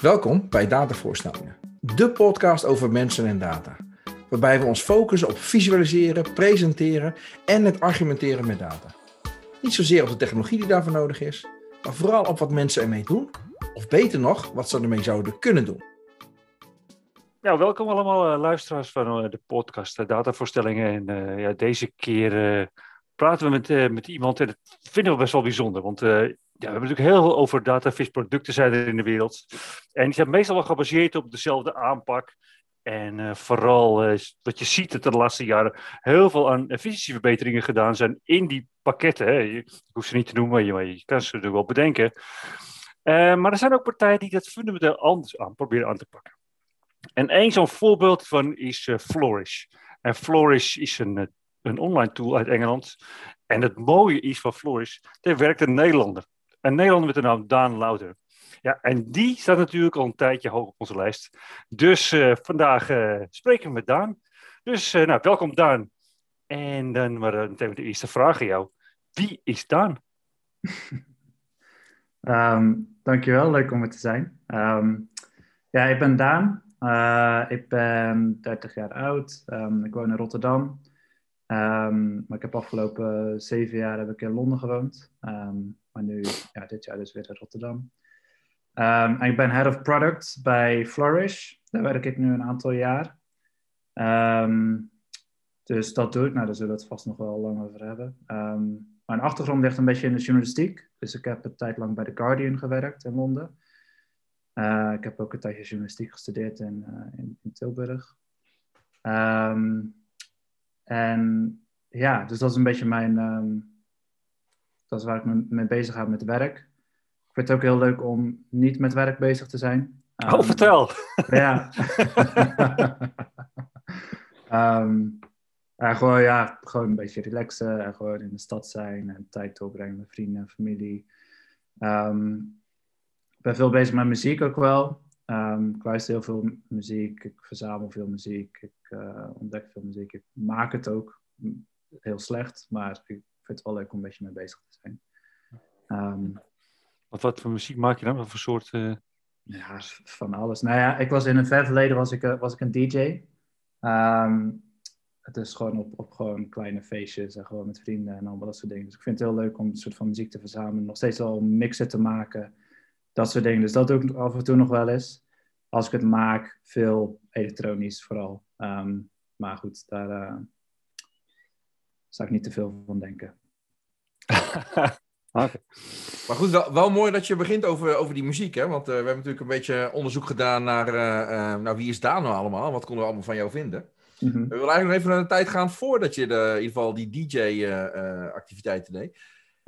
Welkom bij Datavoorstellingen, de podcast over mensen en data. Waarbij we ons focussen op visualiseren, presenteren en het argumenteren met data. Niet zozeer op de technologie die daarvoor nodig is, maar vooral op wat mensen ermee doen, of beter nog, wat ze ermee zouden kunnen doen. Ja, welkom allemaal uh, luisteraars van uh, de podcast uh, Datavoorstellingen. En ja, deze keer praten we met, met iemand, en dat vinden we best wel bijzonder, want we hebben natuurlijk heel veel over datafish producten zijn er in de wereld. En die zijn meestal wel gebaseerd op dezelfde aanpak. En uh, vooral uh, wat je ziet dat er de laatste jaren heel veel aan efficiëntieverbeteringen gedaan zijn in die pakketten. Hè. Ik hoef ze niet te noemen, maar je, kan ze natuurlijk wel bedenken. Uh, maar er zijn ook partijen die dat fundamenteel anders aan proberen aan te pakken. En één zo'n voorbeeld van is Flourish. En Flourish is een, een online tool uit Engeland. En het mooie is van Flourish, daar werkt een Nederlander. Een Nederlander met de naam Daan Louter. Ja, en die staat natuurlijk al een tijdje hoog op onze lijst. Dus uh, vandaag uh, spreken we met Daan. Dus uh, nou, welkom Daan. En dan maar meteen de eerste vraag aan jou. Wie is Daan? um, dankjewel, leuk om er te zijn. Um, ja, ik ben Daan. ik ben 30 jaar oud. Um, ik woon in Rotterdam. Maar ik heb afgelopen zeven jaar heb ik in Londen gewoond. Maar nu, ja, dit jaar dus weer in Rotterdam. Um, en ik ben Head of Product bij Flourish. Daar werk ik nu een aantal jaar. Um, dus dat doe ik. Nou, daar zullen we het vast nog wel lang over hebben. Um, mijn achtergrond ligt een beetje in de journalistiek. Dus ik heb een tijd lang bij The Guardian gewerkt in Londen. Uh, ik heb ook een tijdje journalistiek gestudeerd in, uh, in, in, Tilburg. En ja, dus dat is een beetje mijn, dat is waar ik me mee bezig ga met werk. Ik vind het ook heel leuk om niet met werk bezig te zijn. Oh, um, vertel. Ja. um, en gewoon, ja, gewoon een beetje relaxen en gewoon in de stad zijn en tijd doorbrengen met vrienden en familie. Ik ben veel bezig met muziek ook wel. Ik luister heel veel muziek, ik verzamel veel muziek, ik ontdek veel muziek. Ik maak het ook heel slecht, maar ik vind het wel leuk om een beetje mee bezig te zijn. Um, wat, wat voor muziek maak je dan? Wat voor soort... Uh... Ja, van alles. Nou ja, ik was in een ver verleden was ik, was ik een DJ. Um, ehm, het is gewoon op, op gewoon kleine feestjes en gewoon met vrienden en allemaal dat soort dingen. Dus ik vind het heel leuk om een soort van muziek te verzamelen. Nog steeds wel mixen te maken. Dat soort dingen. Dus dat doe ik af en toe nog wel eens. Als ik het maak, veel elektronisch vooral. Um, maar goed, daar uh, zou ik niet te veel van denken. Okay. Maar goed, wel, wel, mooi dat je begint over, over die muziek, hè? Want uh, we hebben natuurlijk een beetje onderzoek gedaan naar uh, wie is daar nou allemaal? Wat konden we allemaal van jou vinden? Mm -hmm. We willen eigenlijk nog even naar de tijd gaan voordat je de, in ieder geval die DJ-activiteiten deed.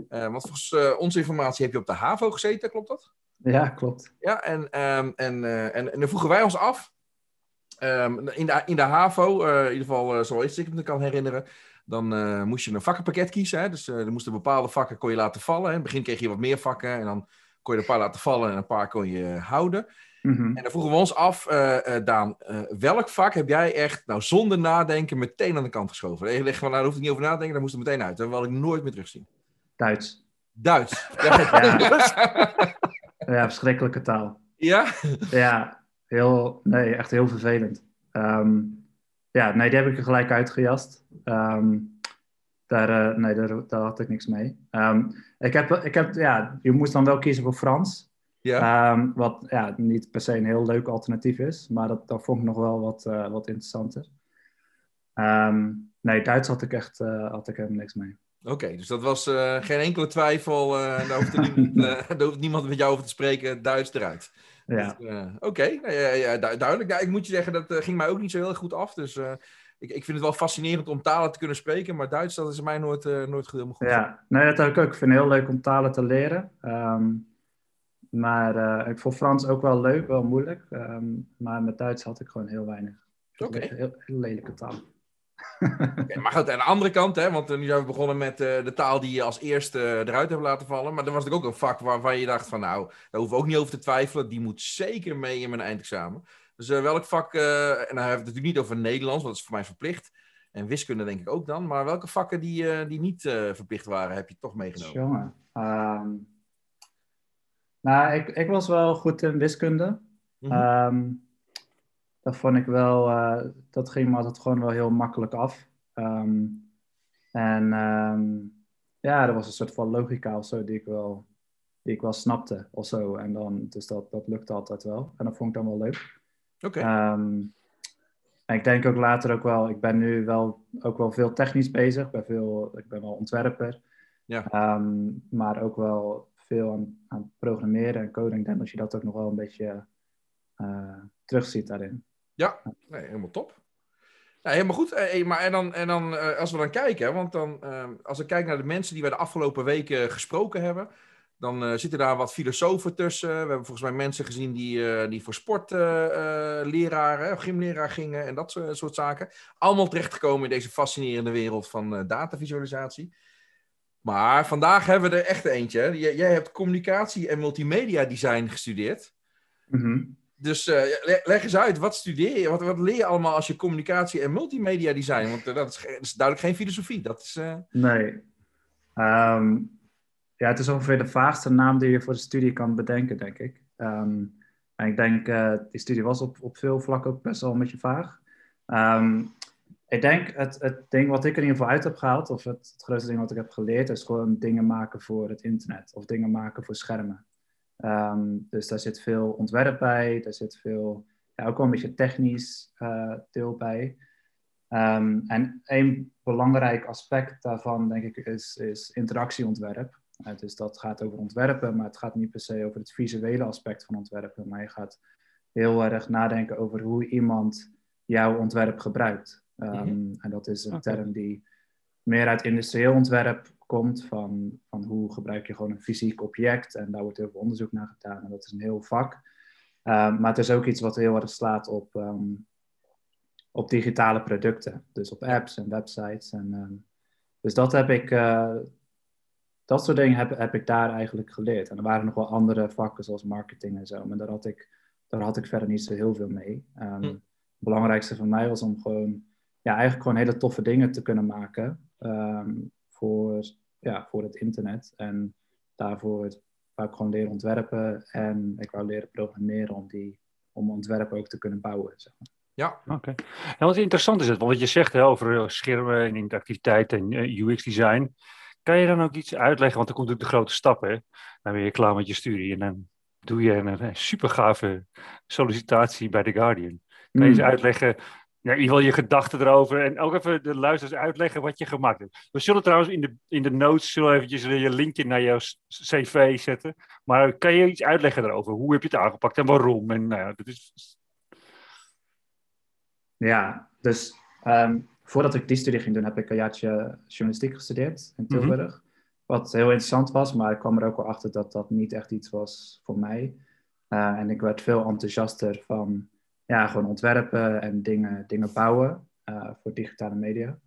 want volgens onze informatie heb je op de HAVO gezeten, klopt dat? Ja, klopt. Ja, en, um, en, en, en dan vroegen wij ons af, um, in, de, in de HAVO, in ieder geval zoals ik me kan herinneren, dan uh, moest je een vakkenpakket kiezen. Hè? Dus er moesten bepaalde vakken kon je laten vallen. Hè? In het begin kreeg je wat meer vakken en dan kon je een paar laten vallen en een paar kon je houden. Mm -hmm. En dan vroegen we ons af, Daan, welk vak heb jij echt nou, zonder nadenken meteen aan de kant geschoven? Je van, nou, daar hoef ik niet over na te denken, daar moest het meteen uit. Dat wil ik nooit meer terugzien. Duits. Duits. ja. ja, verschrikkelijke taal. Ja? Ja, heel, nee, echt heel vervelend. Um, ja, nee, die heb ik er gelijk uitgejast. Um, daar, uh, nee, daar, daar, had ik niks mee. Um, ik heb, ik heb, ja, je moest dan wel kiezen voor Frans. Ja. Um, wat ja, niet per se een heel leuk alternatief is, maar dat, dat vond ik nog wel wat, uh, wat interessanter. nee, Duits had ik echt uh, had ik helemaal niks mee. Oké, okay, dus dat was geen enkele twijfel. daar, hoeft niemand, daar hoeft niemand met jou over te spreken. Duits eruit. Ja. Dus, uh, Oké, okay. ja, ja, duidelijk. Ja, ik moet je zeggen, dat uh, ging mij ook niet zo heel goed af. Dus uh, ik, ik vind het wel fascinerend om talen te kunnen spreken. Maar Duits, dat is mij nooit, nooit helemaal goed. Ja, nee, dat heb ik ook. Ik vind het heel leuk om talen te leren. Um, maar ik vond Frans ook wel leuk, wel moeilijk. Um, maar met Duits had ik gewoon heel weinig. Oké. Okay. Heel, heel lelijke taal. Okay, maar goed, aan de andere kant, hè, want nu zijn we begonnen met uh, de taal die je als eerste uh, eruit hebt laten vallen. Maar er was natuurlijk ook een vak waarvan je dacht van nou, daar hoeven we ook niet over te twijfelen. Die moet zeker mee in mijn eindexamen. Dus uh, welk vak, en dan hebben we het natuurlijk niet over Nederlands, want dat is voor mij verplicht. En wiskunde denk ik ook dan. Maar welke vakken die, die niet verplicht waren, heb je toch meegenomen? Jongen. Um, nou, ik, ik was wel goed in wiskunde. Ehm, dat vond ik wel, eh, dat ging me altijd gewoon wel heel makkelijk af. Ehm, en ehm, ja, er was een soort van logica of zo die ik wel, die ik wel snapte of zo. En dan, dus dat, dat lukte altijd wel. En dat vond ik dan wel leuk. Oké. Ehm, en ik denk ook later ook wel, ik ben nu wel ook wel veel technisch bezig. Ik ben, veel, ik ben wel ontwerper. Ja. Maar ook wel veel aan, aan programmeren en coding. Ik denk dat je dat ook nog wel een beetje uh, terugziet daarin. Ja, nee, helemaal top. Helemaal goed. Eh, maar en dan, en dan uh, als we dan kijken, want dan, uh, als we kijken naar de mensen die we de afgelopen weken gesproken hebben, dan zitten daar wat filosofen tussen. We hebben volgens mij mensen gezien die, die voor sportleraren, gymleraar gingen en dat soort, zaken. Allemaal terechtgekomen in deze fascinerende wereld van datavisualisatie. Maar vandaag hebben we er echt eentje. Jij, hebt communicatie en multimedia design gestudeerd. Mm. Dus uh, leg eens uit, wat studeer? Wat, wat, leer je allemaal als je communicatie en multimedia design? Want uh, dat, is, duidelijk geen filosofie. Dat is, uh... Nee. Um, ja, het is ongeveer de vaagste naam die je voor de studie kan bedenken, denk ik. Um, en ik denk, die studie was op, op veel vlakken ook best wel een beetje vaag. Um, ik denk, het, het ding wat ik er in ieder geval uit heb gehaald, of het, het grootste ding wat ik heb geleerd, is gewoon dingen maken voor het internet. Of dingen maken voor schermen. Um, dus daar zit veel ontwerp bij, daar zit veel, ja, ook wel een beetje technisch uh, deel bij. Um, en een belangrijk aspect daarvan, denk ik, is, is interactieontwerp. Uh, dus dat gaat over ontwerpen, maar het gaat niet per se over het visuele aspect van ontwerpen. Maar je gaat heel erg nadenken over hoe iemand jouw ontwerp gebruikt. Um, mm -hmm. En dat is een okay. term die meer uit industrieel ontwerp komt van, van hoe gebruik je gewoon een fysiek object. En daar wordt heel veel onderzoek naar gedaan en dat is een heel vak. Um, maar het is ook iets wat heel erg slaat op, um, op digitale producten. Dus op apps en websites. En, um, dus dat heb ik, uh, dat soort dingen heb, heb ik daar eigenlijk geleerd. En er waren nog wel andere vakken zoals marketing en zo. Maar daar had ik, daar had ik verder niet zo heel veel mee. hm. Het belangrijkste voor mij was om gewoon, ja, eigenlijk gewoon hele toffe dingen te kunnen maken voor, ja, voor het internet. En daarvoor wou ik gewoon leren ontwerpen en ik wou leren programmeren om, die, om ontwerpen ook te kunnen bouwen. Zeg maar. Ja, oké. Okay. En wat interessant is het, want wat je zegt hè, over schermen en interactiviteit en uh, UX-design. Kan je dan ook iets uitleggen, want er komt natuurlijk de grote stap, hè? Dan ben je klaar met je studie en dan doe je een, een super gave sollicitatie bij The Guardian. Kan je eens uitleggen ja, in ieder geval je gedachten erover. En ook even de luisteraars uitleggen wat je gemaakt hebt. We zullen trouwens in de, in de notes zullen eventjes je linkje naar jouw cv zetten. Maar kan je iets uitleggen erover? Hoe heb je het aangepakt en waarom? En, nou ja, dat is... ja, dus um, voordat ik die studie ging doen, heb ik een jaartje journalistiek gestudeerd in Tilburg. Mm -hmm. Wat heel interessant was, maar ik kwam er ook wel achter dat dat niet echt iets was voor mij. Uh, en ik werd veel enthousiaster van ja, gewoon ontwerpen en dingen, dingen bouwen uh, voor digitale media.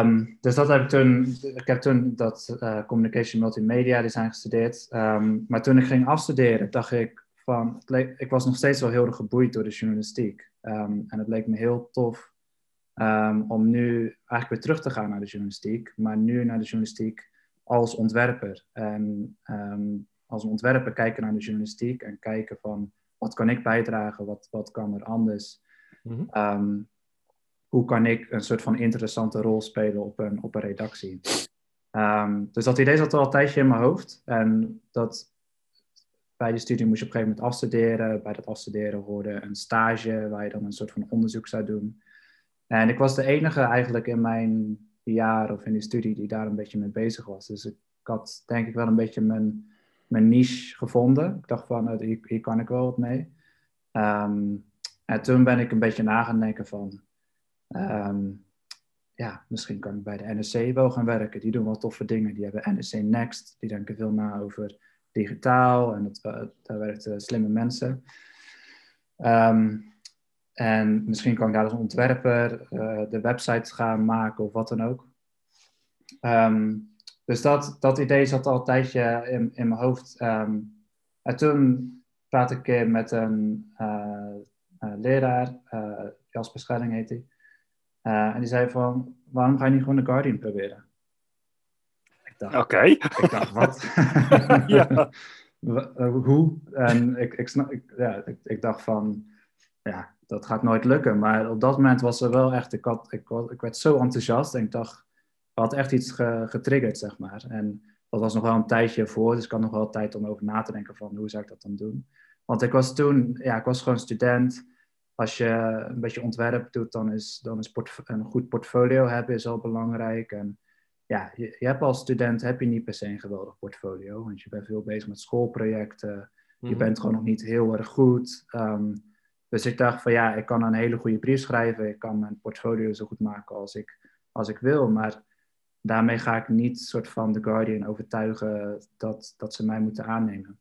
Um, dus dat heb ik toen, ik heb toen dat uh, Communication Multimedia Design gestudeerd. Um, maar toen ik ging afstuderen, dacht ik van, ik was nog steeds wel heel erg geboeid door de journalistiek. Um, en het leek me heel tof om nu eigenlijk weer terug te gaan naar de journalistiek, maar nu naar de journalistiek als ontwerper. En als ontwerper kijken naar de journalistiek en kijken van, wat kan ik bijdragen? Wat, wat kan er anders? Mm-hmm. Um, hoe kan ik een soort van interessante rol spelen op een, op een redactie? Um, dus dat idee zat al een tijdje in mijn hoofd. En dat, bij die studie moest je op een gegeven moment afstuderen. Bij dat afstuderen hoorde een stage waar je dan een soort van onderzoek zou doen. En ik was de enige eigenlijk in mijn jaar of in die studie die daar een beetje mee bezig was. Dus ik had denk ik wel een beetje mijn mijn niche gevonden. Ik dacht van, hier, hier kan ik wel wat mee. Um, en toen ben ik een beetje na gaan denken van... Um, ja, misschien kan ik bij de NSC wel gaan werken. Die doen wel toffe dingen. Die hebben NSC Next. Die denken veel na over digitaal. En het, uh, daar werken slimme mensen. Um, en misschien kan ik daar als ontwerper de website gaan maken of wat dan ook. Dus dat, dat idee zat al een tijdje in, in mijn hoofd. Um, en toen praatte ik een keer met een uh, uh, leraar, uh, Jasper Schelling heet hij. en die zei van, waarom ga je niet gewoon de Guardian proberen? Oké. Okay. Ik dacht, wat? ja. hoe? En ik, ik, snap, ik, ja, ik, ik dacht van, ja, dat gaat nooit lukken. Maar op dat moment was er wel echt, ik, had, ik, ik werd zo enthousiast en ik dacht, had echt iets getriggerd, zeg maar. En dat was nog wel een tijdje voor, dus ik had nog wel tijd om over na te denken van hoe zou ik dat dan doen. Want ik was toen, ja, ik was gewoon student. Als je een beetje ontwerp doet, dan is, dan is een goed portfolio hebben is al belangrijk. En ja, je, je, hebt als student heb je niet per se een geweldig portfolio, want je bent veel bezig met schoolprojecten. Je mhm. bent gewoon nog niet heel erg goed. Ehm, dus ik dacht van ja, ik kan een hele goede brief schrijven. Ik kan mijn portfolio zo goed maken als ik, als ik wil. Maar daarmee ga ik niet soort van The Guardian overtuigen dat, dat ze mij moeten aannemen.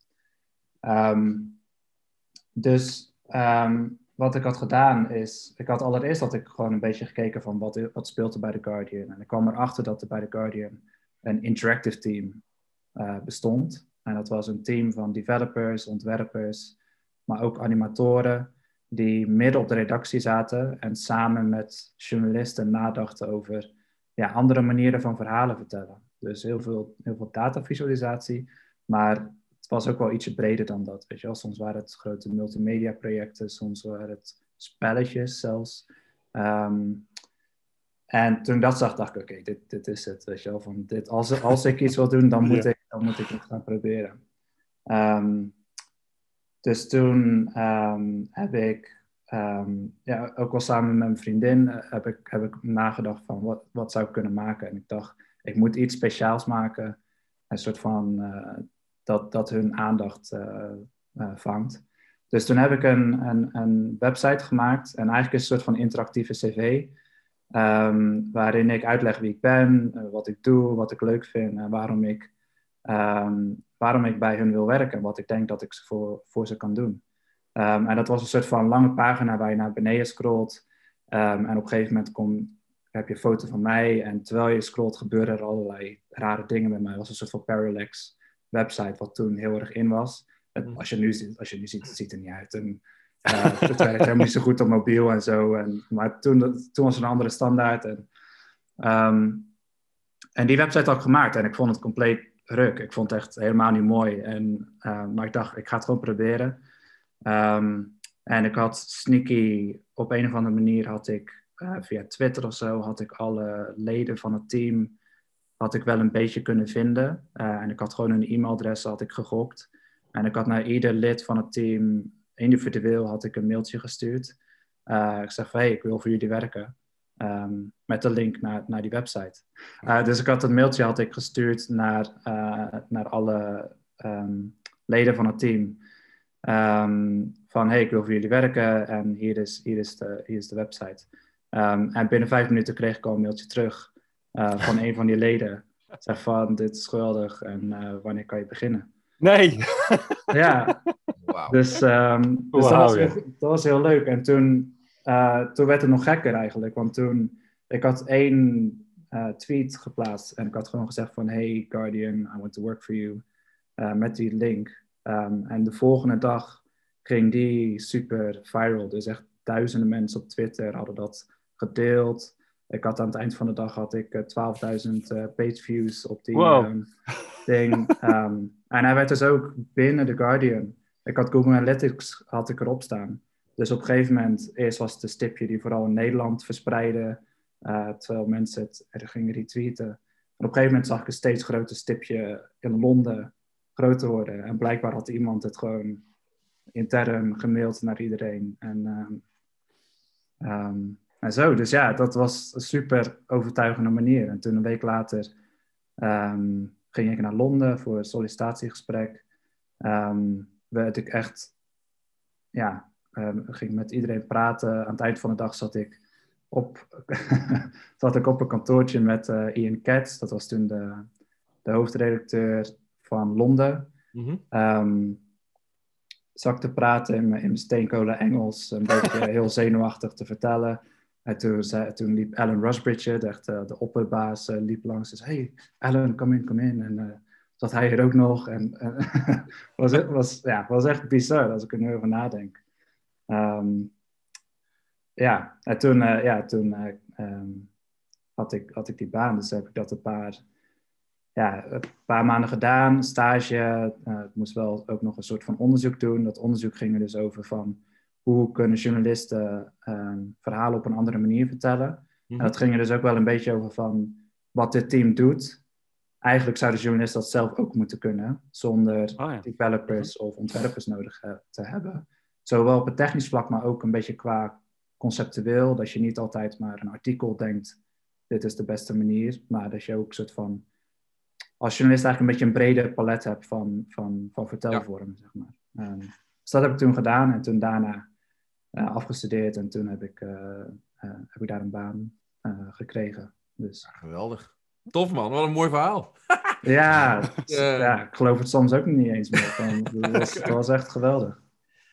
Ehm, dus ehm, wat ik had gedaan is, ik had allereerst had ik gewoon een beetje gekeken van wat, wat speelt er bij The Guardian. En ik kwam erachter dat er bij The Guardian een interactive team uh, bestond. En dat was een team van developers, ontwerpers, maar ook animatoren die midden op de redactie zaten en samen met journalisten nadachten over ja, andere manieren van verhalen vertellen. Dus heel veel, heel veel datavisualisatie, maar het was ook wel ietsje breder dan dat. Weet je wel? Soms waren het grote multimedia projecten, soms waren het spelletjes zelfs. Ehm, en toen dat zag, dacht ik, oké, dit, dit is het. Weet je wel? Van dit, als, als ik iets wil doen, dan moet, ik, dan moet ik het gaan proberen. Ehm, dus toen um, heb ik Ehm, ja, ook wel samen met mijn vriendin eh, heb, ik, heb ik nagedacht van wat, wat zou ik kunnen maken. En ik dacht, ik moet iets speciaals maken. Een soort van uh, dat, dat hun aandacht uh, vangt. Dus toen heb ik een, een, een, website gemaakt. En eigenlijk een soort van interactieve cv. Um, waarin ik uitleg wie ik ben, wat ik doe, wat ik leuk vind en waarom ik, um, waarom ik bij hun wil werken. En wat ik denk dat ik voor, voor ze kan doen. Um, en dat was een soort van lange pagina waar je naar beneden scrolt. Um, en op een gegeven moment kom, heb je een foto van mij. En terwijl je scrolt gebeuren er allerlei rare dingen met mij. Het was een soort van parallax website wat toen heel erg in was. Mhm. Als je nu ziet, als je nu ziet het ziet er niet uit. En, uh, het werkt helemaal niet zo goed op mobiel en zo. En, maar toen, toen was er een andere standaard. En, um, en die website had ik gemaakt en ik vond het compleet ruk. Ik vond het echt helemaal niet mooi. En, uh, maar ik dacht, ik ga het gewoon proberen. Ehm, en ik had sneaky, op een of andere manier had ik uh, via Twitter of zo, had ik alle leden van het team, had ik wel een beetje kunnen vinden. Uh, en ik had gewoon een e-mailadres, had ik gegokt. En ik had naar ieder lid van het team, individueel, had ik een mailtje gestuurd. Uh, ik zeg van, hey, ik wil voor jullie werken. Um, met de link naar, naar die website. dus ik had een mailtje had ik gestuurd naar, naar alle um, leden van het team. Ehm, van hey, ik wil voor jullie werken en hier is, hier is, de, hier is de website. Um, en binnen vijf minuten kreeg ik al een mailtje terug uh, van een van die leden. Zeg van, dit is geweldig en uh, wanneer kan je beginnen? Nee! ja, wow. dus, um, dus wow, dat, was, ja. dat, was, heel leuk. En toen, uh, toen werd het nog gekker eigenlijk, want toen, ik had één tweet geplaatst en ik had gewoon gezegd van, hey Guardian, I want to work for you, met die link. Um, en de volgende dag ging die super viral. Dus echt duizenden mensen op Twitter hadden dat gedeeld. Ik had aan het eind van de dag had ik 12.000 uh, page views op die wow. um, ding. Um, en hij werd dus ook binnen The Guardian. Ik had Google Analytics had ik erop staan. Dus op een gegeven moment, eerst was het een stipje die vooral in Nederland verspreidde. Uh, terwijl mensen het er gingen retweeten. En op een gegeven moment zag ik een steeds groter stipje in Londen groter worden. En blijkbaar had iemand het gewoon intern gemaild naar iedereen. En, um, en zo, dus ja, dat was een super overtuigende manier. En toen een week later um, ging ik naar Londen voor een sollicitatiegesprek. Werd ik echt, ja, ging met iedereen praten. Aan het eind van de dag zat ik op, zat ik op een kantoortje met uh, Ian Katz. Dat was toen de, de hoofdredacteur van Londen. Mm -hmm. zat te praten in mijn, in steenkolen Engels, een beetje heel zenuwachtig te vertellen. En toen, zei, toen liep Alan Rusbridge, de, de opperbaas, uh, liep langs. Dus, hey, Alan, kom in, kom in. En uh, zat hij er ook nog. En was, was, ja, was echt bizar als ik er nu over nadenk. Um, ja, en toen, ja, toen um, had, ik, had ik die baan. Dus heb ik dat een paar ja, een paar maanden gedaan, stage. Uh, ik moest wel ook nog een soort van onderzoek doen. Dat onderzoek ging er dus over van hoe kunnen journalisten uh, verhalen op een andere manier vertellen. En dat ging er dus ook wel een beetje over van wat dit team doet. Eigenlijk zou de journalist dat zelf ook moeten kunnen, zonder Oh, developers of ontwerpers nodig eh, te hebben. Zowel op het technisch vlak, maar ook een beetje qua conceptueel. Dat je niet altijd maar een artikel denkt, dit is de beste manier. Maar dat je ook een soort van, als journalist eigenlijk een beetje een breder palet hebt van, van, van vertelvormen, zeg maar. Ehm, dus dat heb ik toen gedaan en toen daarna eh, afgestudeerd. En toen heb ik, eh, eh, heb ik daar een baan gekregen. Dus Geweldig. Tof man, wat een mooi verhaal. ja, Ja. ja, ik geloof het soms ook niet eens meer. Van, dat, was, dat was echt geweldig.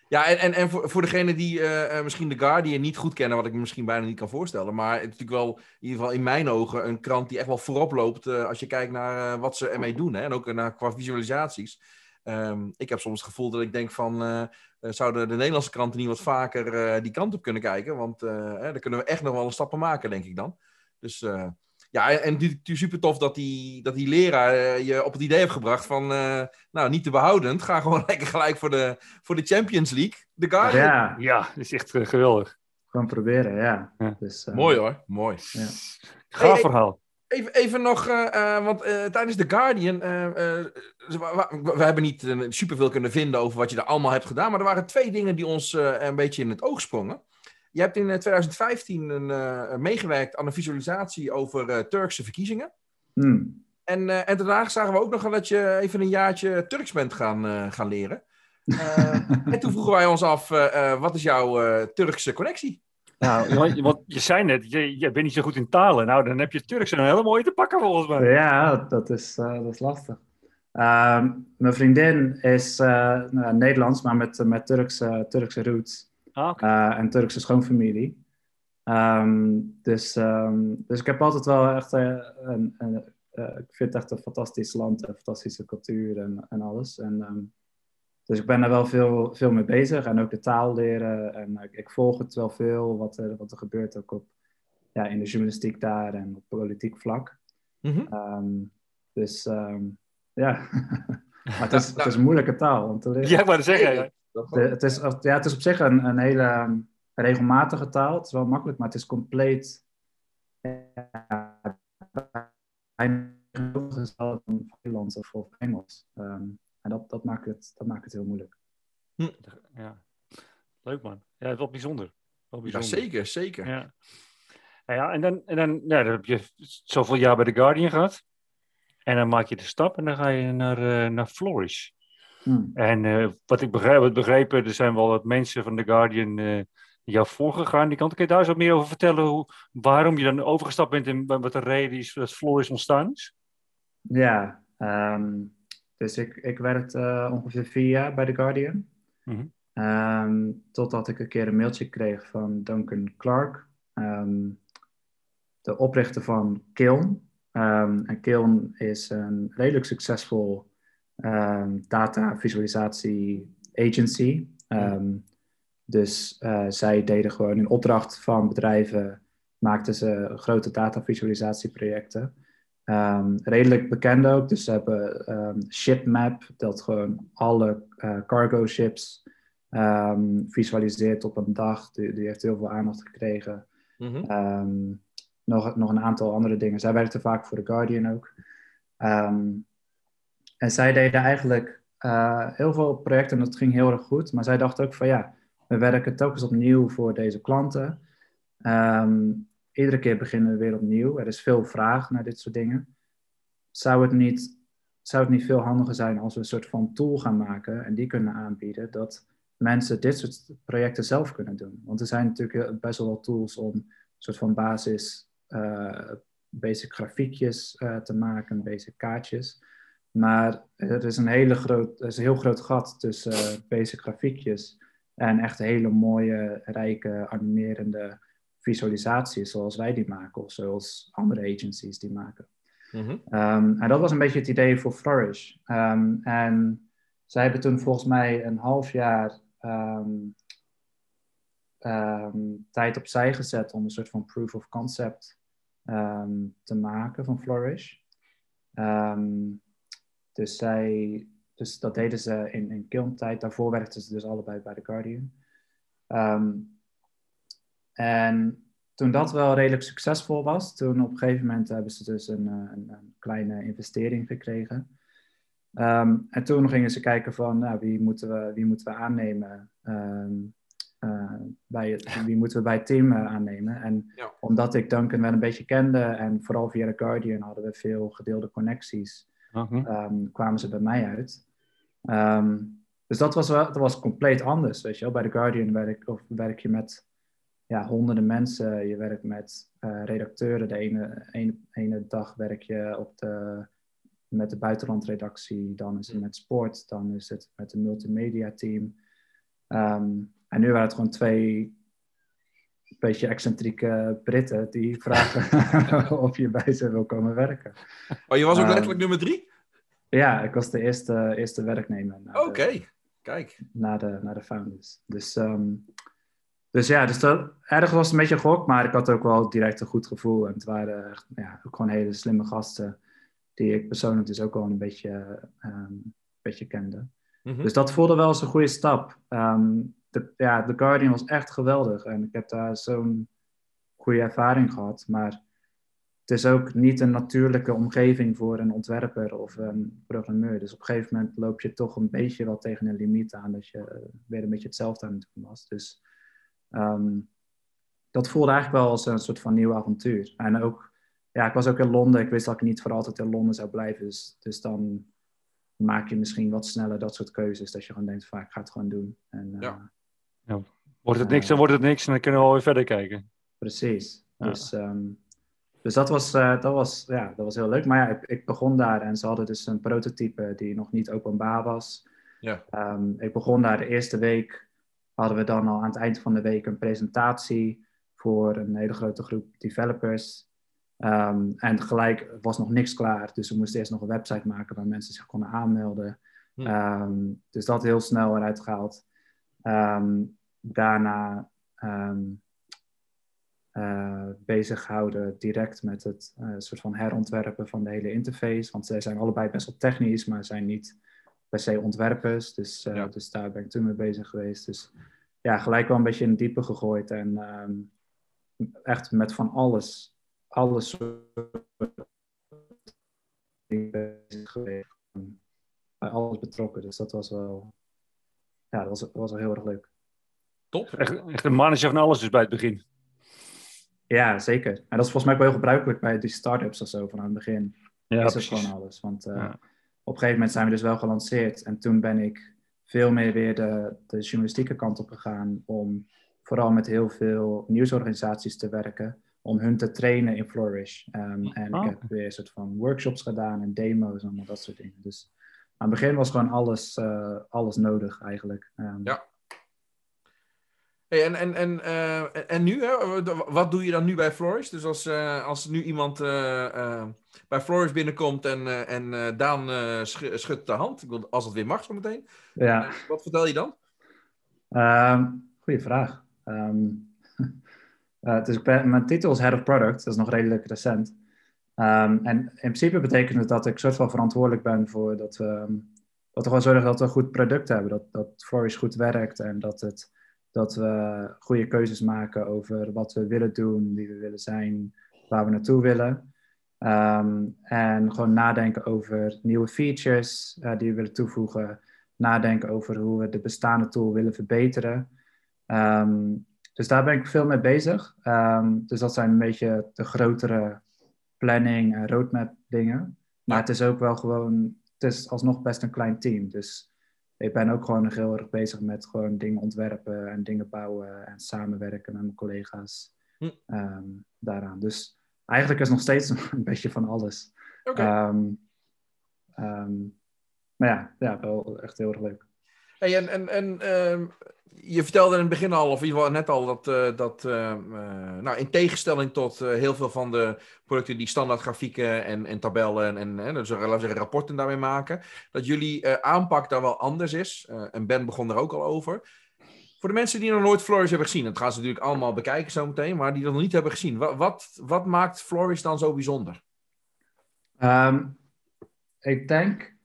Ja, en, en, en voor, voor degene die eh, eh, misschien The Guardian niet goed kennen, wat ik me misschien bijna niet kan voorstellen. Maar het is natuurlijk wel, in ieder geval in mijn ogen, een krant die echt wel voorop loopt eh, als je kijkt naar wat ze ermee doen. Hè? En ook naar, qua visualisaties. Ehm, ik heb soms het gevoel dat ik denk van, zouden de Nederlandse kranten niet wat vaker die kant op kunnen kijken? Want daar kunnen we echt nog wel een stappen maken, denk ik dan. Dus ja, en, en het is natuurlijk super tof dat die, dat die leraar eh, je op het idee heeft gebracht van, eh, nou, niet te behoudend, ga gewoon lekker gelijk voor de, voor de Champions League. The Guardian. Ja, Ja, dat is echt eh, geweldig. gewoon proberen, ja. Ja. Dus, eh, Mooi hoor, mooi. Ja. Gaaf Hey, verhaal. Even, even nog, eh, eh, want eh, tijdens The Guardian, eh, eh, we, hebben niet uh, superveel kunnen vinden over wat je er allemaal hebt gedaan, maar er waren twee dingen die ons eh, een beetje in het oog sprongen. Je hebt in eh, 2015 een, eh, meegewerkt aan een visualisatie over eh, Turkse verkiezingen. hmm. En, eh, en daarna zagen we ook nog dat je even een jaartje Turks bent gaan, eh, gaan leren. Eh, en toen vroegen wij ons af, eh, eh, wat is jouw eh, Turkse connectie? Nou, want, want je zei net, je, je bent niet zo goed in talen. Nou, dan heb je Turks een hele mooie te pakken volgens mij. Ja, dat is, eh, dat is lastig. Ehm, mijn vriendin is eh, nou, Nederlands, maar met, met Turkse, Turkse roots Ah, eh, en Turkse schoonfamilie. Ehm, dus, ehm, dus ik heb altijd wel echt eh, een, een, eh, ik vind het echt een fantastisch land, een fantastische cultuur en, en alles. En, ehm, dus ik ben er wel veel, veel mee bezig en ook de taal leren. En ik, ik volg het wel veel, wat er, wat er gebeurt ook op, ja, in de journalistiek daar en op politiek vlak. Mhm. Ehm, dus ehm, ja, maar het is, het is een moeilijke taal om te leren. Ja, ik wou het zeggen. De- het, is, ja, het is op zich een, een hele ehm, regelmatige taal. Het is wel makkelijk, maar het is compleet. Ja, bijna van Nederlands of, of Engels. Ehm, en dat, dat, maakt het, dat maakt het heel moeilijk. Ja. Leuk man. Ja, wel bijzonder. Wel Ja, bijzonder. zeker, zeker. Ja. Ja, en dan, en dan, ja, dan heb je zoveel jaar bij The Guardian gehad. En dan maak je de stap en dan ga je naar, eh, naar Flourish. Hmm. En eh, wat ik begrijp, wat begrepen, er zijn wel wat mensen van The Guardian eh jou voorgegaan. Die kant. Kun je daar eens wat meer over vertellen? Hoe, waarom je dan overgestapt bent en wat de reden is dat ontstaan is? Ja, ehm, dus ik, ik werkte eh, ongeveer vier jaar bij The Guardian. Mhm. Ehm, totdat ik een keer een mailtje kreeg van Duncan Clark, ehm, de oprichter van Kiln. En Kiln is een redelijk succesvol ehm, data visualisatie agency. Ehm, dus eh, zij deden gewoon in opdracht van bedrijven, maakten ze grote data visualisatieprojecten. Ehm, redelijk bekend ook. Dus ze hebben ehm, ShipMap, dat gewoon alle eh, cargo ships visualiseert op een dag. Die, die heeft heel veel aandacht gekregen. Mhm. Nog, nog een aantal andere dingen. Zij werkte vaak voor The Guardian ook. En zij deden eigenlijk eh, heel veel projecten en dat ging heel erg goed. Maar zij dacht ook van ja, we werken telkens opnieuw voor deze klanten. Ehm, iedere keer beginnen we weer opnieuw. Er is veel vraag naar dit soort dingen. Zou het niet, zou het niet veel handiger zijn als we een soort van tool gaan maken en die kunnen aanbieden dat mensen dit soort projecten zelf kunnen doen? Want er zijn natuurlijk best wel tools om een soort van basis, eh, basic grafiekjes eh, te maken, basic kaartjes. Maar er is een, hele groot, er is een heel groot gat tussen eh, basic grafiekjes en echt hele mooie, rijke, animerende visualisaties zoals wij die maken of zoals andere agencies die maken. Mhm. Ehm, en dat was een beetje het idee voor Flourish. Ehm, en zij hebben toen volgens mij een half jaar ehm, tijd opzij gezet om een soort van proof of concept te maken van Flourish. Dus, zij, dus dat deden ze in, in Kiln-tijd. Daarvoor werkten ze dus allebei bij The Guardian. Ehm, en toen dat wel redelijk succesvol was, toen op een gegeven moment hebben ze dus een, een, een kleine investering gekregen. Ehm, en toen gingen ze kijken van nou, wie, moeten we, wie moeten we aannemen. Um, uh, bij het, wie moeten we bij het team uh, aannemen. En Ja. omdat ik Duncan wel een beetje kende en vooral via The Guardian hadden we veel gedeelde connecties, Ehm, kwamen ze bij mij uit. Ehm, dus dat was, wel, dat was compleet anders, weet je wel. Bij The Guardian werk, of werk je met ja, honderden mensen. Je werkt met eh, redacteuren. De ene, ene, ene dag werk je op de, met de buitenlandredactie. Dan is het met sport. Dan is het met een multimedia team. Ehm, en nu waren het gewoon twee beetje excentrieke Britten die vragen of je bij ze wil komen werken. Oh, je was ook letterlijk nummer drie? Ja, ik was de eerste, eerste werknemer. Oké, kijk. naar de, naar de founders. Dus, ehm, dus ja, dus dat, ergens was het een beetje gok, maar ik had ook wel direct een goed gevoel. En het waren echt, ja, ook gewoon hele slimme gasten, die ik persoonlijk dus ook wel een beetje, ehm, een beetje kende. Mhm. Dus dat voelde wel als een goede stap. Ehm, de, ja, The Guardian was echt geweldig en ik heb daar zo'n goede ervaring gehad. Maar het is ook niet een natuurlijke omgeving voor een ontwerper of een programmeur. Dus op een gegeven moment loop je toch een beetje wel tegen een limiet aan dat je eh, weer een beetje hetzelfde aan het doen was. Dus ehm, dat voelde eigenlijk wel als een soort van nieuw avontuur. En ook, ja, ik was ook in Londen. Ik wist dat ik niet voor altijd in Londen zou blijven. Dus, dus dan maak je misschien wat sneller dat soort keuzes. Dat je gewoon denkt, van, ik ga het gewoon doen. En, eh, Ja. Wordt het niks, dan wordt het niks en dan kunnen we alweer verder kijken. Precies. Ja. Dus, ehm, dus dat, was, eh, dat, was, ja, dat was heel leuk. Maar ja, ik, ik begon daar en ze hadden dus een prototype die nog niet openbaar was. Ja. Ehm, ik begon daar de eerste week. Hadden we dan al aan het eind van de week een presentatie voor een hele grote groep developers. Ehm, en gelijk was nog niks klaar. Dus we moesten eerst nog een website maken waar mensen zich konden aanmelden. Hm. Ehm, dus dat heel snel eruit gehaald. Daarna eh, bezig houden direct met het eh, soort van herontwerpen van de hele interface. Want zij zijn allebei best wel technisch, maar zijn niet per se ontwerpers. Dus, eh, Ja. dus daar ben ik toen mee bezig geweest. Dus ja, gelijk wel een beetje in het diepe gegooid. En ehm, echt met van alles, alles soort dingen bezig geweest. Bij alles betrokken. Dus dat was wel, ja, dat was, dat was wel heel erg leuk. Top. Echt, echt een manager van alles dus bij het begin. Ja, zeker. En dat is volgens mij ook wel heel gebruikelijk bij die start-ups of zo van aan het begin. Ja, is precies. het gewoon alles. Want eh, Ja. op een gegeven moment zijn we dus wel gelanceerd. En toen ben ik veel meer weer de, de journalistieke kant op gegaan. Om vooral met heel veel nieuwsorganisaties te werken. Om hun te trainen in Flourish. Ehm, en Oh, ik heb weer een soort van workshops gedaan en demo's en dat soort dingen. Dus aan het begin was gewoon alles, eh, alles nodig eigenlijk. Ehm, Ja. Hey, en, en, en, eh, en nu, hè? wat doe je dan nu bij Flourish? Dus als, eh, als nu iemand eh, bij Flourish binnenkomt en, en Daan sch- schudt de hand, als het weer mag zo meteen, ja. Wat vertel je dan? Ehm goeie vraag. Eh, dus ben, mijn titel is Head of Product, dat is nog redelijk recent. Ehm, en in principe betekent het dat ik soort van verantwoordelijk ben voor dat we, dat we gewoon zorgen dat we een goed product hebben, dat, dat Flourish goed werkt en dat, het, dat we goede keuzes maken over wat we willen doen, wie we willen zijn, waar we naartoe willen. Ehm, en gewoon nadenken over nieuwe features eh, die we willen toevoegen nadenken over hoe we de bestaande tool willen verbeteren. Ehm, dus daar ben ik veel mee bezig. Ehm, dus dat zijn een beetje de grotere planning en roadmap dingen. Maar Ja. het is ook wel gewoon, het is alsnog best een klein team. Dus ik ben ook gewoon nog heel erg bezig met gewoon dingen ontwerpen en dingen bouwen en samenwerken met mijn collega's Hm. ehm, daaraan. Dus eigenlijk is nog steeds een beetje van alles. Oké. Ehm, ehm, maar ja, ja, wel echt heel erg leuk. Hey, en en, en ehm, je vertelde in het begin al, of in ieder geval net al, dat, eh, dat ehm, eh, nou, in tegenstelling tot eh, heel veel van de producten die standaard grafieken en, en tabellen en, en dus, rapporten daarmee maken, dat jullie aanpak daar wel anders is. En Ben begon er ook al over. Voor de mensen die nog nooit Flourish hebben gezien, dat gaan ze natuurlijk allemaal bekijken zometeen, maar die dat nog niet hebben gezien, wat, wat, maakt Flourish dan zo bijzonder? Ehm, ik denk,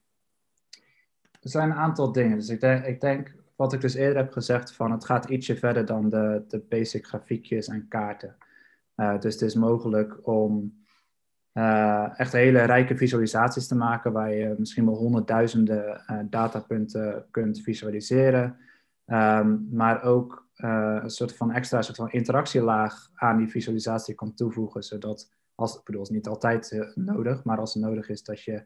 er zijn een aantal dingen. Dus ik denk, ik denk, wat ik dus eerder heb gezegd, van het gaat ietsje verder dan de, de basic grafiekjes en kaarten. Uh, dus het is mogelijk om uh, echt hele rijke visualisaties te maken, waar je misschien wel honderdduizenden uh, datapunten kunt visualiseren. Um, maar ook een soort van extra soort van interactielaag aan die visualisatie kan toevoegen, zodat, als, ik bedoel, het is niet altijd nodig, maar als het nodig is dat je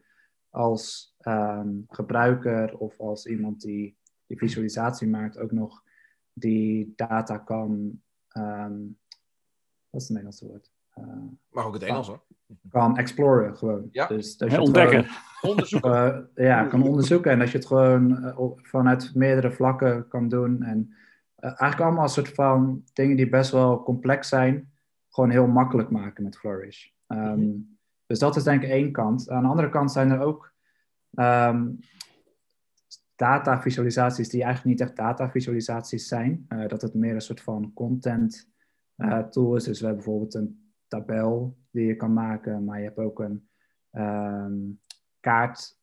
als um, gebruiker of als iemand die die visualisatie maakt, ook nog die data kan. Um, wat is het Nederlandse woord? Uh, maar ook het Engels hoor. Kan exploren gewoon. Ja. Dus dat je ontdekken. Gewoon, onderzoeken. Uh, ja, kan onderzoeken en dat je het gewoon uh, vanuit meerdere vlakken kan doen. En eigenlijk allemaal een soort van dingen die best wel complex zijn, gewoon heel makkelijk maken met Flourish. Um, mm -hmm. Dus dat is denk ik één kant. Aan de andere kant zijn er ook um, datavisualisaties die eigenlijk niet echt datavisualisaties zijn. Uh, dat het meer een soort van content uh, tool is. Dus we hebben bijvoorbeeld een tabel die je kan maken, maar je hebt ook een um, kaart,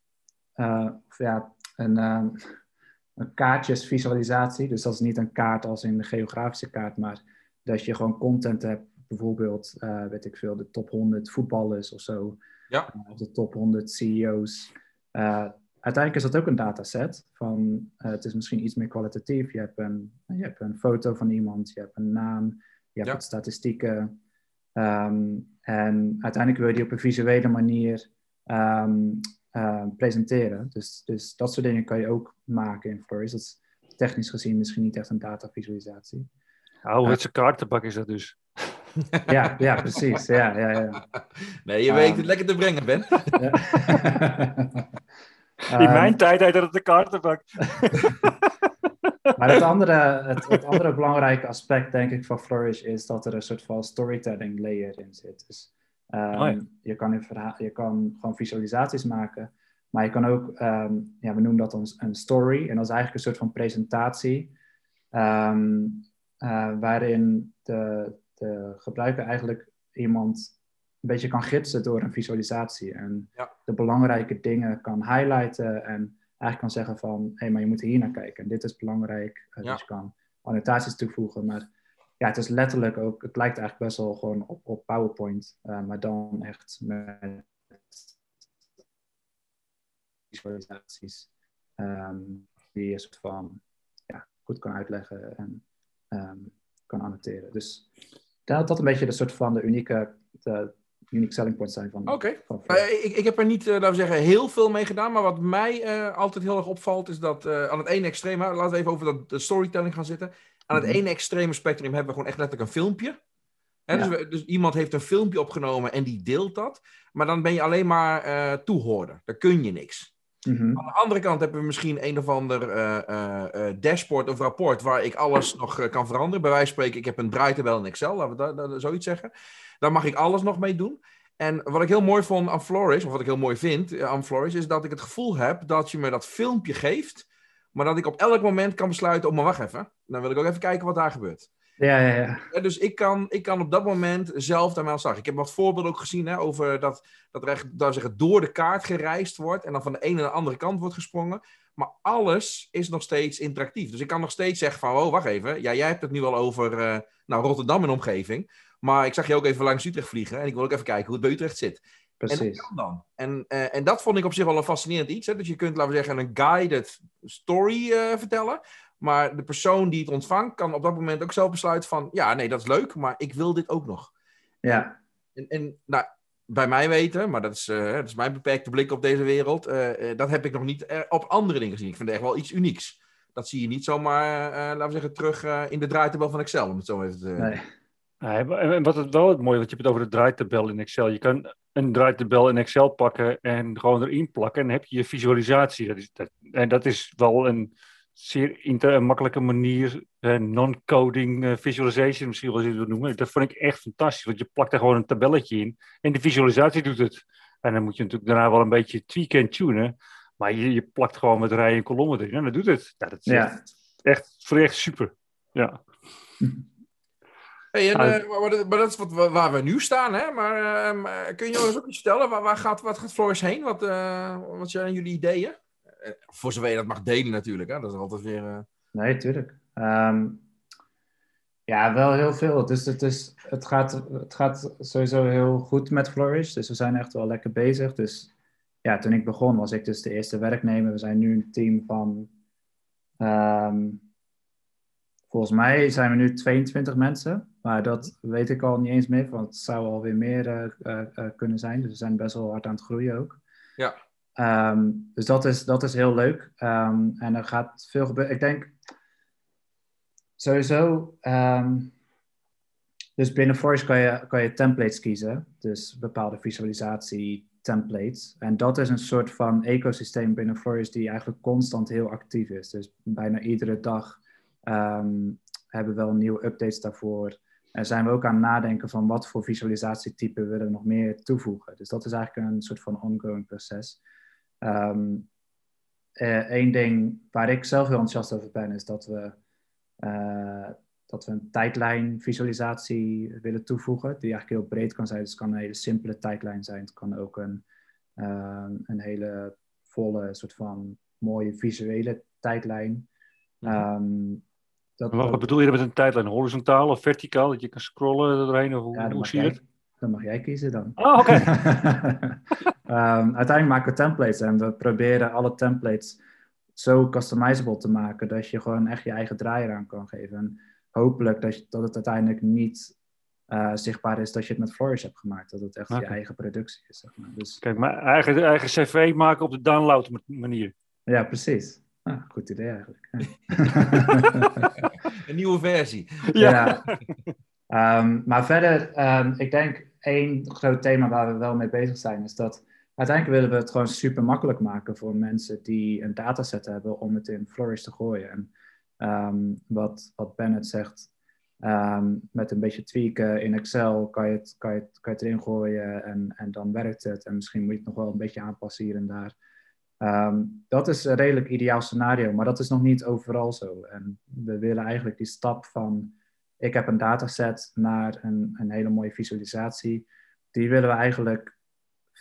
uh, of ja, een, um, een kaartjesvisualisatie. Dus dat is niet een kaart als in de geografische kaart, maar dat je gewoon content hebt. Bijvoorbeeld, weet ik veel, de top 100 voetballers of zo. Ja. of de top 100 CEO's. Uh, uiteindelijk is dat ook een dataset. Van, uh, het is misschien iets meer kwalitatief. Je hebt, een, je hebt een foto van iemand, je hebt een naam, je hebt Ja. wat statistieken. Ehm, en uiteindelijk wil je die op een visuele manier ehm, eh, presenteren. Dus, dus dat soort dingen kan je ook maken in Flourish. Dat is technisch gezien misschien niet echt een datavisualisatie. Ouderwetse kaartenbak is dat dus. Ja, ja precies. Ja, ja, ja. Nee, je Ah. weet het lekker te brengen, Ben. In Ehm, mijn tijd heette het de kaartenbak. Maar het andere, het, het andere belangrijke aspect, denk ik, van Flourish is dat er een soort van storytelling layer in zit. Dus ehm, Oh ja. je, kan een verhaal, je kan gewoon visualisaties maken, maar je kan ook, ehm, ja, we noemen dat ons een story. En dat is eigenlijk een soort van presentatie, ehm, eh, waarin de, de gebruiker eigenlijk iemand een beetje kan gidsen door een visualisatie. En Ja. de belangrijke dingen kan highlighten en eigenlijk kan zeggen van, hé, maar je moet hier naar kijken. En dit is belangrijk. Uh, Ja. Dus je kan annotaties toevoegen. Maar ja, het is letterlijk ook, het lijkt eigenlijk best wel gewoon op, op PowerPoint. uh, maar dan echt met visualisaties. ehm, die je soort van ja, goed kan uitleggen en ehm, kan annoteren. Dus dat dat een beetje de soort van de unieke, de unique selling points zijn van, Oké. ik, ik heb er niet, eh, laten we zeggen, heel veel mee gedaan. Maar wat mij eh, altijd heel erg opvalt, is dat eh, aan het ene extreme, laten we even over dat, de storytelling gaan zitten. Aan het Mhm. ene extreme spectrum hebben we gewoon echt letterlijk een filmpje. Hè, dus, we- dus iemand heeft een filmpje opgenomen en die deelt dat. Maar dan ben je alleen maar eh, toehoorder. Dan kun je niks. Mhm. Aan de andere kant hebben we misschien een of ander eh, eh, eh, dashboard of rapport waar ik alles nog kan veranderen. Bij wijze van spreken, ik heb een draaitabel in Excel, laten we dat, dat, zoiets zeggen. Daar mag ik alles nog mee doen. En wat ik heel mooi vond aan Flourish, of wat ik heel mooi vind aan Flourish, is dat ik het gevoel heb dat je me dat filmpje geeft, maar dat ik op elk moment kan besluiten, oh maar wacht even, dan wil ik ook even kijken wat daar gebeurt. Ja, ja, ja. Dus ik kan, ik kan op dat moment zelf daarmee aan de slag. Ik heb wat voorbeelden ook gezien hè, over dat, dat er dat zeggen, door de kaart gereisd wordt en dan van de ene naar de andere kant wordt gesprongen. Maar alles is nog steeds interactief. Dus ik kan nog steeds zeggen van, oh, wacht even. Ja, jij hebt het nu al over eh, nou, Rotterdam en omgeving. Maar ik zag je ook even langs Utrecht vliegen. En ik wil ook even kijken hoe het bij Utrecht zit. En dat Precies. kan dan. En, eh, en dat vond ik op zich wel een fascinerend iets. Hè? Dus je kunt, laten we zeggen, een guided story eh, vertellen. Maar de persoon die het ontvangt, kan op dat moment ook zelf besluiten van... Ja, nee, dat is leuk, maar ik wil dit ook nog. Ja, En, en nou, bij mij weten, maar dat is, eh, dat is mijn beperkte blik op deze wereld... eh, eh, dat heb ik nog niet op andere dingen gezien. Ik vind het echt wel iets unieks. Dat zie je niet zomaar, eh, laten we zeggen, terug eh, in de draaitabel van Excel. Om het zo even te... nee. En wat het wel het mooie, want je hebt het over de draaitabel in Excel. Je kan een draaitabel in Excel pakken en gewoon erin plakken. En dan heb je je visualisatie. Dat is, dat, en dat is wel een zeer inter, een makkelijke manier, eh, non-coding eh, visualization misschien wel eens noemen. Dat vond ik echt fantastisch, want je plakt er gewoon een tabelletje in en de visualisatie doet het. En dan moet je natuurlijk daarna wel een beetje tweaken en tunen. Maar je, je plakt gewoon met rijen en kolommen erin en dat doet het. Ja, dat is Ja. echt, echt, voor echt super. Ja. Hey, en, Nou, eh, maar, dat, maar dat is wat, we- waar we nu staan, hè? Maar kun je ons ook iets vertellen? Waar, waar gaat, wat gaat Floris heen? Wat, eh, wat zijn jullie ideeën? Eh, voor zover je dat mag delen natuurlijk, hè? Dat is altijd weer... eh, Nee, tuurlijk. Ehm, ja, wel heel veel. Dus het, is, het, gaat, het gaat sowieso heel goed met Flourish. Dus we zijn echt wel lekker bezig. Dus ja, toen ik begon was ik dus de eerste werknemer. We zijn nu een team van... ehm, volgens mij zijn we nu 22 mensen. Maar dat weet ik al niet eens meer. Want het zou alweer meer eh, kunnen zijn. Dus we zijn best wel hard aan het groeien ook. Ja. Ehm, dus dat is, dat is heel leuk. Ehm, en er gaat veel gebeuren. Ik denk sowieso. ehm, dus binnen Forest kan je, kan je templates kiezen. Dus bepaalde visualisatie templates. En dat is een soort van ecosysteem binnen Forest die eigenlijk constant heel actief is. Dus bijna iedere dag hebben we wel nieuwe updates daarvoor. En zijn we ook aan het nadenken van wat voor visualisatietypen willen we nog meer toevoegen. Dus dat is eigenlijk een soort van ongoing proces. Eén ding waar ik zelf heel enthousiast over ben, is dat we, eh, dat we een tijdlijnvisualisatie willen toevoegen, die eigenlijk heel breed kan zijn. Dus het kan een hele simpele tijdlijn zijn. Het kan ook een, eh, een hele volle, soort van mooie visuele tijdlijn. Ehm, dat, Wat, bedoel je met een tijdlijn? Horizontaal of verticaal? Dat je kan scrollen doorheen? Of hoe, Ja, zie je jij, het? dan mag jij kiezen dan. Oh, oké. Ehm, uiteindelijk maken we templates en we proberen alle templates zo customizable te maken dat je gewoon echt je eigen draai eraan kan geven. En hopelijk dat, je, dat het uiteindelijk niet eh, zichtbaar is dat je het met Flourish hebt gemaakt. Dat het echt je eigen productie is. Zeg maar. Dus Kijk, mijn eigen, eigen cv maken op de download manier. ja, precies. Ah, goed idee eigenlijk. Een nieuwe versie. Ja. Ehm, maar verder, ehm, ik denk één groot thema waar we wel mee bezig zijn, is dat uiteindelijk willen we het gewoon super makkelijk maken voor mensen die een dataset hebben om het in Flourish te gooien. En ehm, wat, Bennett zegt, ehm, met een beetje tweaken in Excel kan je het, kan je kan het erin gooien en, en dan werkt het. En misschien moet je het nog wel een beetje aanpassen hier en daar. Ehm, dat is een redelijk ideaal scenario, maar dat is nog niet overal zo. En we willen eigenlijk die stap van ik heb een dataset naar een, een hele mooie visualisatie, die willen we eigenlijk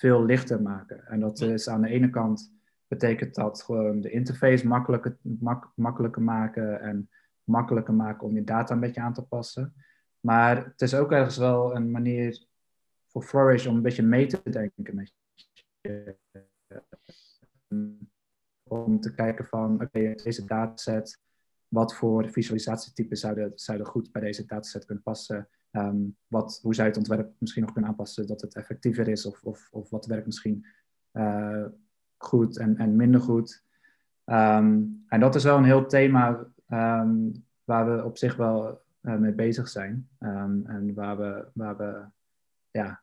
veel lichter maken. En dat is aan de ene kant betekent dat gewoon de interface makkelijker, mak, makkelijker maken en makkelijker maken om je data een beetje aan te passen. Maar het is ook ergens wel een manier voor Flourish om een beetje mee te denken met je. Om te kijken van, oké, deze dataset, wat voor visualisatietypen zouden, zouden goed bij deze dataset kunnen passen? Ehm, wat, hoe je het ontwerp misschien nog kunnen aanpassen dat het effectiever is? Of, of, of wat werkt misschien uh, goed en, en minder goed? Um, en dat is wel een heel thema um, waar we op zich wel uh, mee bezig zijn. en waar we, waar, we, ja,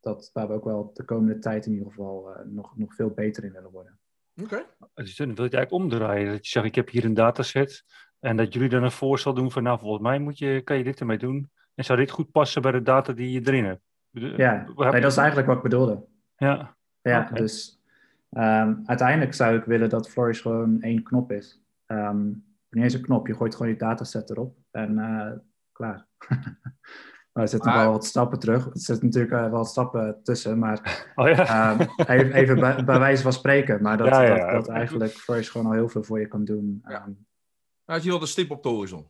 dat, waar we ook wel de komende tijd in ieder geval uh, nog, nog veel beter in willen worden. Oké. Okay. Dus dan wil je het eigenlijk omdraaien. Dat je zegt, ik heb hier een dataset. En dat jullie dan een voorstel doen van, nou, volgens mij moet je, kan je dit ermee doen. En zou dit goed passen bij de data die je erin hebt? Ja, nee, dat is eigenlijk wat ik bedoelde. Ja. Ja, okay. dus um, uiteindelijk zou ik willen dat Flourish gewoon één knop is. Um, niet eens een knop, je gooit gewoon je dataset erop en uh, klaar. maar er zitten wel wat stappen terug. Er zitten natuurlijk uh, wel wat stappen tussen, maar oh, ja. um, even, even bij, bij, wijze van spreken. Maar dat, ja, ja, dat, dat eigenlijk Flourish gewoon al heel veel voor je kan doen. Ja. Nou, is hier al de stip op de horizon.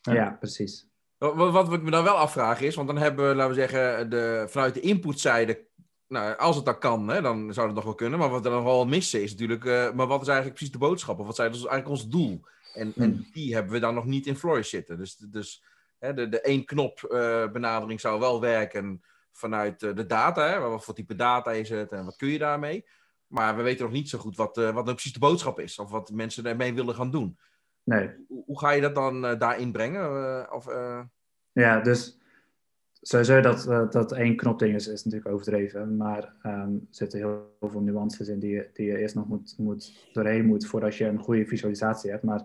Ja, precies. Wat, wat ik me dan wel afvraag is, want dan hebben we, laten we zeggen, de, vanuit de inputzijde, nou, als het dan kan, hè, dan zou het nog wel kunnen. Maar wat we dan wel missen is natuurlijk, uh, maar wat is eigenlijk precies de boodschap? Of wat is eigenlijk ons doel? En, hmm. en die hebben we dan nog niet in Flourish zitten. Dus, dus hè, de, de één knop uh, benadering zou wel werken vanuit uh, de data. Hè, wat voor type data is het en wat kun je daarmee? Maar we weten nog niet zo goed wat, wat nou precies de boodschap is. Of wat mensen ermee willen gaan doen. Nee. Hoe, hoe ga je dat dan uh, daarin brengen? Uh, of, uh... Ja, dus sowieso dat, dat één knopding is, is natuurlijk overdreven. Maar um, er zitten heel, heel, veel nuances in die je, die je eerst nog moet, moet doorheen moet voordat je een goede visualisatie hebt. Maar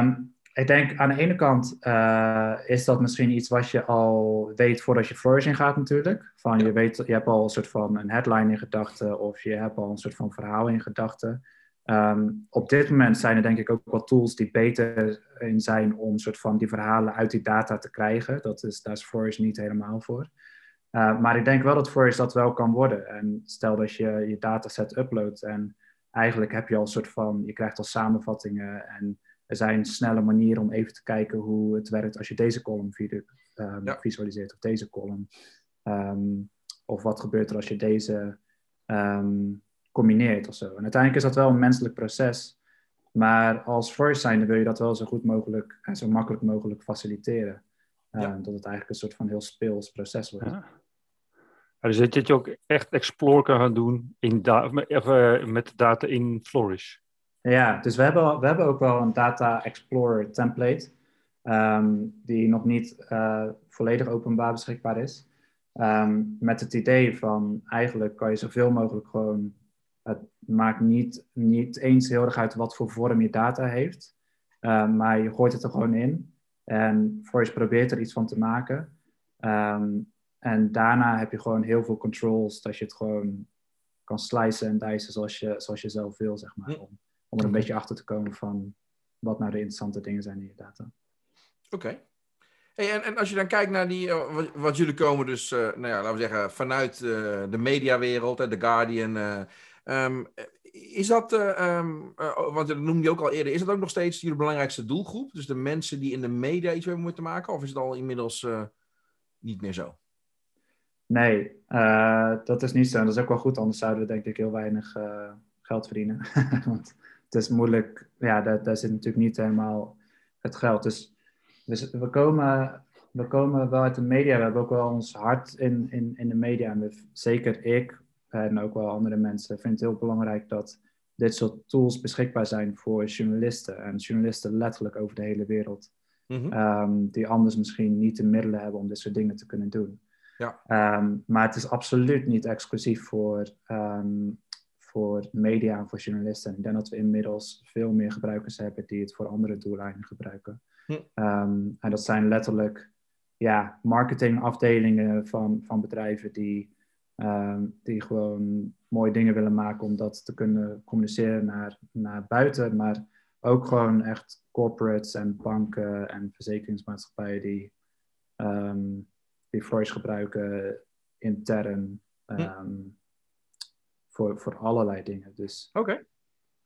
um, ik denk aan de ene kant is dat misschien iets wat je al weet voordat je flourishing gaat natuurlijk. Van je weet, je hebt al een soort van een headline in gedachten of je hebt al een soort van verhaal in gedachten. Ehm, op dit moment zijn er denk ik ook wat tools die beter in zijn om soort van die verhalen uit die data te krijgen. Dat is, daar is Forest niet helemaal voor. Uh, maar ik denk wel dat Forest dat wel kan worden. En stel dat je je dataset uploadt en eigenlijk heb je al een soort van, je krijgt al samenvattingen en er zijn snelle manieren om even te kijken hoe het werkt als je deze column um, visualiseert of deze column. Um, of wat gebeurt er als je deze um, combineert of zo. En uiteindelijk is dat wel een menselijk proces. Maar als first signer wil je dat wel zo goed mogelijk en zo makkelijk mogelijk faciliteren. Uh, Dat het eigenlijk een soort van heel speels proces wordt. Ja. dus dat je ook echt explore kan gaan doen in uh, met data in Flourish. Ja, dus we hebben, we hebben ook wel een Data Explorer template. Um, die nog niet uh, volledig openbaar beschikbaar is. Um, met het idee van eigenlijk kan je zoveel mogelijk gewoon. Het maakt niet, niet eens heel erg uit wat voor vorm je data heeft. Um, maar je gooit het er gewoon in. En Voice probeert er iets van te maken. en daarna heb je gewoon heel veel controls. Dat je het gewoon kan slicen en dicen zoals je, zoals je zelf wil, zeg maar. Om, om er een beetje achter te komen van wat nou de interessante dingen zijn in je data. Oké. Hey, en, en, als je dan kijkt naar die, uh, wat, wat, jullie komen dus, uh, nou ja, laten we zeggen, vanuit uh, de mediawereld, The Guardian. Um, is dat, um, want dat noemde je ook al eerder, is dat ook nog steeds jullie belangrijkste doelgroep? Dus de mensen die in de media iets mee moeten maken? Of is het al inmiddels niet meer zo? Nee, dat is niet zo. En dat is ook wel goed, anders zouden we denk ik heel weinig geld verdienen. want het is moeilijk, ja, daar, zit natuurlijk niet helemaal het geld. Dus dus we komen, we komen wel uit de media. We hebben ook wel ons hart in, in, in de media. En zeker ik en ook wel andere mensen vinden het heel belangrijk dat dit soort tools beschikbaar zijn voor journalisten. En journalisten letterlijk over de hele wereld. Mhm. Ehm, die anders misschien niet de middelen hebben om dit soort dingen te kunnen doen. Ja. Ehm, maar het is absoluut niet exclusief voor, um, voor media en voor journalisten. Ik denk dat we inmiddels veel meer gebruikers hebben die het voor andere doeleinden gebruiken. Hm. Ehm, en dat zijn letterlijk ja, marketingafdelingen van, van bedrijven die, ehm, die gewoon mooie dingen willen maken om dat te kunnen communiceren naar, naar buiten. Maar ook gewoon echt corporates en banken en verzekeringsmaatschappijen die, um, die Flourish gebruiken intern hm. voor, voor allerlei dingen. Dus Oké.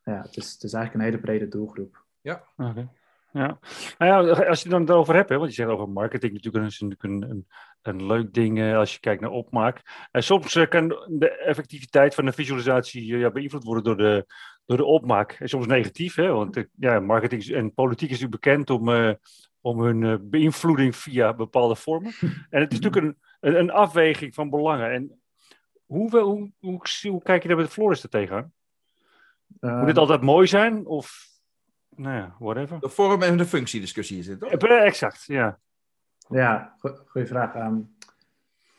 ja, het is, het is eigenlijk een hele brede doelgroep. Ja. Okay. Ja. Nou ja, als je het dan erover hebt, hè, want je zegt over marketing natuurlijk is natuurlijk een, een, een leuk ding uh, als je kijkt naar opmaak. En soms uh, kan de effectiviteit van de visualisatie uh, ja, beïnvloed worden door de, door de opmaak. En soms negatief, hè, want ja, marketing en politiek is natuurlijk bekend om, om hun beïnvloeding via bepaalde vormen. En het is natuurlijk een, een, afweging van belangen. En hoe, hoe, hoe, hoe kijk je daar met de Floris tegenaan? Moet het altijd mooi zijn? Of nou ja, whatever. De vorm- en de functiediscussie is het, toch? Exact, ja. Ja, goede vraag. Um,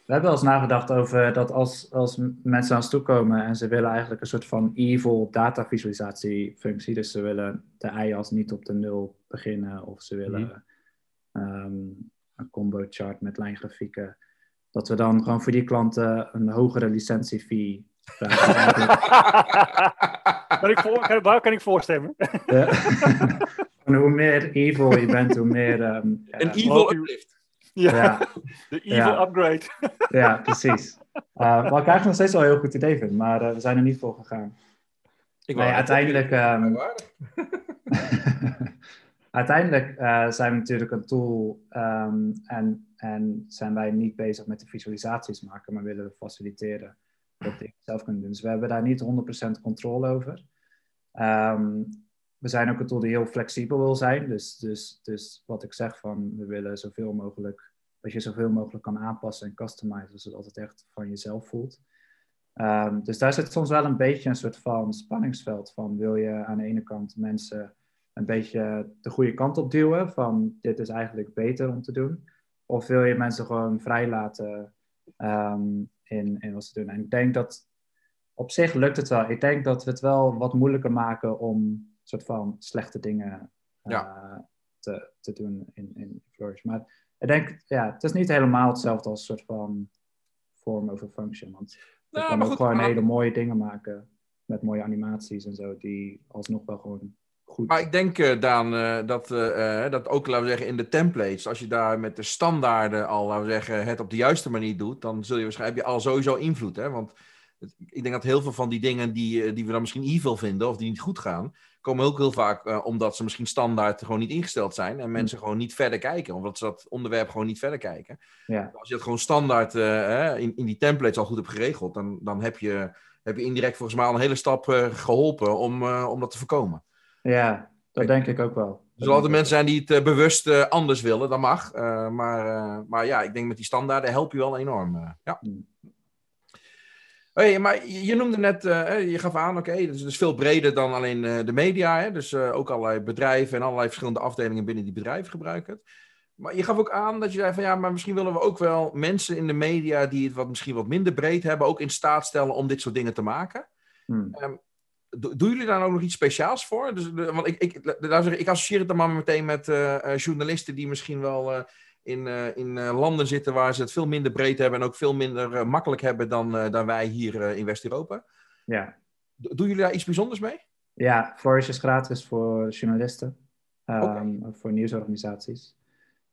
we hebben wel eens nagedacht over dat als, als mensen aan ons toekomen en ze willen eigenlijk een soort van evil data visualisatiefunctie, dus ze willen de i-as niet op de nul beginnen of ze willen um, een combo chart met lijngrafieken, dat we dan gewoon voor die klanten een hogere licentie-fee kan ik voor, waar kan ik voorstemmen? Ja. hoe meer evil je bent, hoe meer... Um, een evil uplift. Ja, ja. de evil upgrade. ja, precies. Uh, wat ik eigenlijk nog steeds wel een heel goed idee vind, maar uh, we zijn er niet voor gegaan. Ik nee, uiteindelijk... Um, uiteindelijk uh, zijn we natuurlijk een tool um, en, en zijn wij niet bezig met de visualisaties maken, maar willen we faciliteren dat ik zelf kunnen doen. Dus we hebben daar niet 100% controle over. Um, we zijn ook een tool die heel flexibel wil zijn. Dus, dus, dus wat ik zeg van, we willen zoveel mogelijk, dat je zoveel mogelijk kan aanpassen en customizen, zodat het echt van jezelf voelt. Um, dus daar zit soms wel een beetje een soort van spanningsveld van, wil je aan de ene kant mensen een beetje de goede kant op duwen, van dit is eigenlijk beter om te doen, of wil je mensen gewoon vrij laten um, in, in wat ze doen. En ik denk dat op zich lukt het wel. Ik denk dat we het wel wat moeilijker maken om soort van slechte dingen uh, te, te doen in, in Flourish. Maar ik denk, ja, het is niet helemaal hetzelfde als soort van form over function. Want je nou, kan ook gewoon hele mooie dingen maken. met mooie animaties en zo, die alsnog wel gewoon goed... Maar ik denk, uh, Daan, uh, dat, uh, dat ook, laten we zeggen, in de templates, als je daar met de standaarden al, laten we zeggen, het op de juiste manier doet, dan zul je waarschijnlijk heb je al sowieso invloed. Hè? Want ik denk dat heel veel van die dingen die, die we dan misschien evil vinden of die niet goed gaan, komen ook heel vaak omdat ze misschien standaard gewoon niet ingesteld zijn en mensen gewoon niet verder kijken, omdat ze dat onderwerp gewoon niet verder kijken. Ja. Als je dat gewoon standaard in, in die templates al goed hebt geregeld, dan, dan heb, je, heb je indirect volgens mij al een hele stap geholpen om, om dat te voorkomen. Ja, dat denk ik ook wel. Er zullen altijd mensen zijn die het bewust anders willen, dat mag. Maar, maar ja, ik denk met die standaarden help je wel enorm. ja. Hmm. Hey, maar je noemde net, je gaf aan, oké, okay, dus het is veel breder dan alleen de media. Hè? Dus ook allerlei bedrijven en allerlei verschillende afdelingen binnen die bedrijven gebruiken het. Maar je gaf ook aan dat je zei van ja, maar misschien willen we ook wel mensen in de media die het wat, misschien wat minder breed hebben, ook in staat stellen om dit soort dingen te maken. Hmm. Um, doen jullie daar ook nog iets speciaals voor? Dus, want ik, ik, ik associeer het dan maar meteen met journalisten die misschien wel in, in landen zitten waar ze het veel minder breed hebben en ook veel minder makkelijk hebben dan, dan wij hier in West-Europa. Ja. Doen jullie daar iets bijzonders mee? Ja, Flourish is gratis voor journalisten, um, okay. voor nieuwsorganisaties.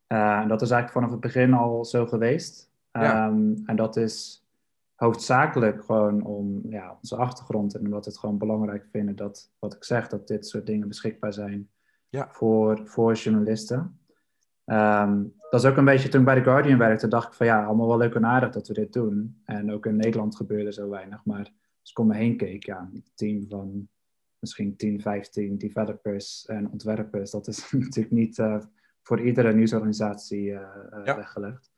en dat is eigenlijk vanaf het begin al zo geweest. Ja. Um, en dat is hoofdzakelijk gewoon om ja, onze achtergrond en omdat we het gewoon belangrijk vinden dat, wat ik zeg, dat dit soort dingen beschikbaar zijn ja. voor, voor journalisten. Um, dat is ook een beetje toen ik bij The Guardian werkte, dacht ik van ja, allemaal wel leuk en aardig dat we dit doen. En ook in Nederland gebeurde zo weinig. Maar als ik om me heen keek, ja, een team van misschien 10, 15 developers en ontwerpers, dat is natuurlijk niet uh, voor iedere nieuwsorganisatie uh, Ja. weggelegd.